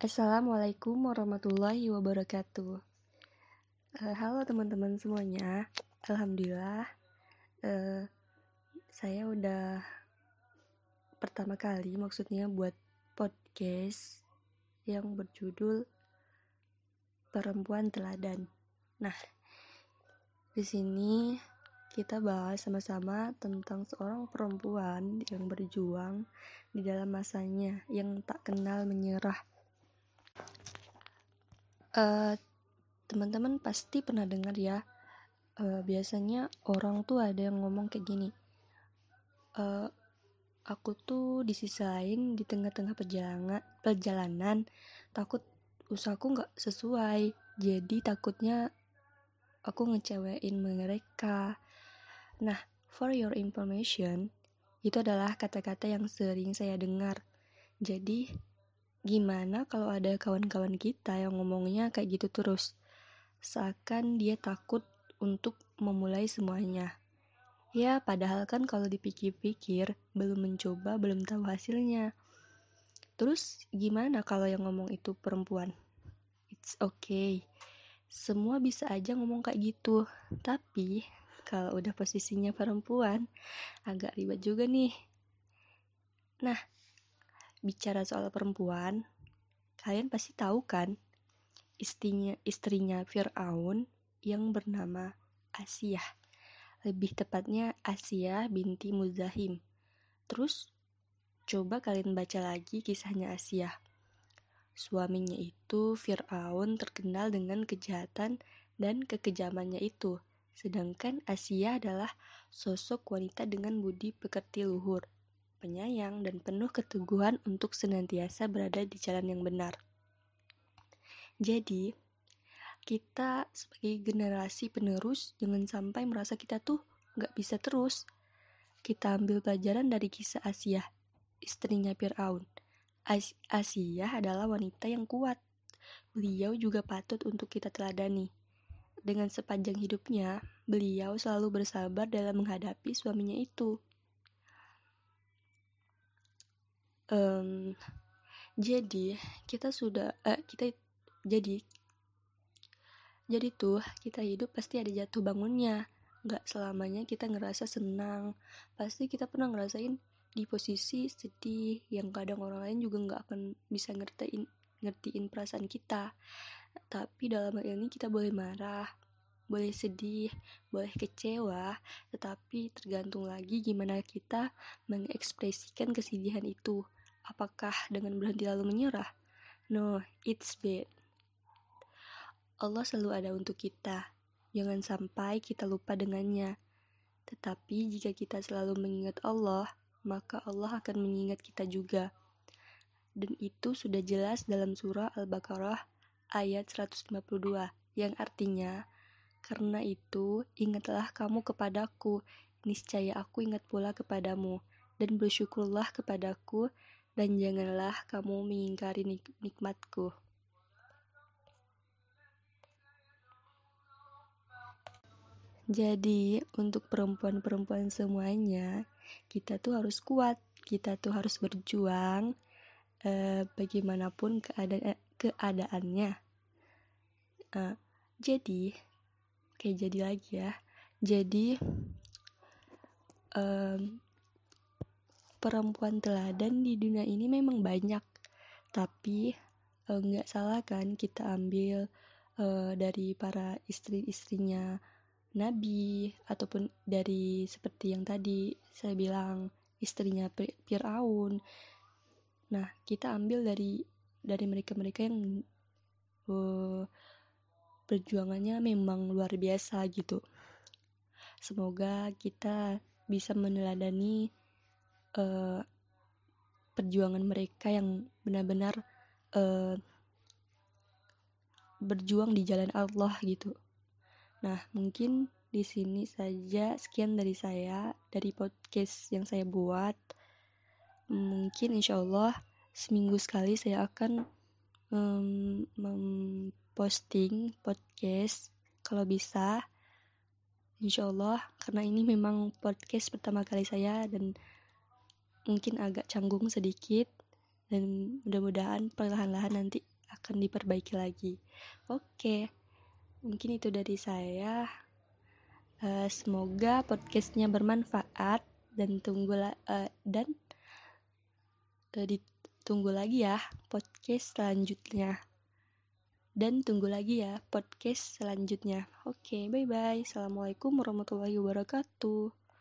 Assalamualaikum warahmatullahi wabarakatuh. Uh, halo teman-teman semuanya. Alhamdulillah, uh, saya udah pertama kali maksudnya buat podcast yang berjudul Perempuan Teladan. Nah, di sini kita bahas sama-sama tentang seorang perempuan yang berjuang di dalam masanya yang tak kenal menyerah uh, teman-teman pasti pernah dengar ya uh, biasanya orang tuh ada yang ngomong kayak gini uh, aku tuh di sisi lain di tengah-tengah perjalanan perjalanan takut usahaku nggak sesuai jadi takutnya aku ngecewain mereka. Nah for your information itu adalah kata-kata yang sering saya dengar. Jadi Gimana kalau ada kawan-kawan kita yang ngomongnya kayak gitu terus? Seakan dia takut untuk memulai semuanya. Ya, padahal kan kalau dipikir-pikir, belum mencoba, belum tahu hasilnya. Terus gimana kalau yang ngomong itu perempuan? It's okay. Semua bisa aja ngomong kayak gitu. Tapi kalau udah posisinya perempuan, agak ribet juga nih. Nah, bicara soal perempuan, kalian pasti tahu kan istrinya istrinya Fir'aun yang bernama Asia. Lebih tepatnya Asia binti Muzahim. Terus coba kalian baca lagi kisahnya Asia. Suaminya itu Fir'aun terkenal dengan kejahatan dan kekejamannya itu. Sedangkan Asia adalah sosok wanita dengan budi pekerti luhur penyayang, dan penuh keteguhan untuk senantiasa berada di jalan yang benar. Jadi, kita sebagai generasi penerus jangan sampai merasa kita tuh nggak bisa terus. Kita ambil pelajaran dari kisah Asia, istrinya Fir'aun. As Asia adalah wanita yang kuat. Beliau juga patut untuk kita teladani. Dengan sepanjang hidupnya, beliau selalu bersabar dalam menghadapi suaminya itu. Um, jadi kita sudah uh, kita jadi jadi tuh kita hidup pasti ada jatuh bangunnya. Nggak selamanya kita ngerasa senang. Pasti kita pernah ngerasain di posisi sedih yang kadang orang lain juga nggak akan bisa ngertiin ngertiin perasaan kita. Tapi dalam hal ini kita boleh marah boleh sedih, boleh kecewa, tetapi tergantung lagi gimana kita mengekspresikan kesedihan itu. Apakah dengan berhenti lalu menyerah? No, it's bad. Allah selalu ada untuk kita. Jangan sampai kita lupa dengannya. Tetapi jika kita selalu mengingat Allah, maka Allah akan mengingat kita juga. Dan itu sudah jelas dalam surah Al-Baqarah ayat 152 yang artinya karena itu ingatlah kamu kepadaku niscaya aku ingat pula kepadamu dan bersyukurlah kepadaku dan janganlah kamu mengingkari nik nikmatku. Jadi, untuk perempuan-perempuan semuanya, kita tuh harus kuat, kita tuh harus berjuang eh, bagaimanapun keadaan keadaannya. Uh, jadi, kayak jadi lagi ya. Jadi, um, perempuan teladan di dunia ini memang banyak. Tapi eh, nggak uh, salah kan kita ambil uh, dari para istri-istrinya Nabi ataupun dari seperti yang tadi saya bilang istrinya Fir'aun. Nah kita ambil dari dari mereka-mereka yang uh, perjuangannya memang luar biasa gitu. Semoga kita bisa meneladani uh, perjuangan mereka yang benar-benar uh, berjuang di jalan Allah gitu. Nah, mungkin di sini saja sekian dari saya dari podcast yang saya buat. Mungkin insya Allah seminggu sekali saya akan um, memposting podcast kalau bisa. Insya Allah karena ini memang podcast pertama kali saya dan mungkin agak canggung sedikit dan mudah-mudahan perlahan-lahan nanti akan diperbaiki lagi oke mungkin itu dari saya uh, semoga podcastnya bermanfaat dan tunggu uh, dan uh, ditunggu lagi ya podcast selanjutnya dan tunggu lagi ya podcast selanjutnya. Oke, bye bye. Assalamualaikum warahmatullahi wabarakatuh.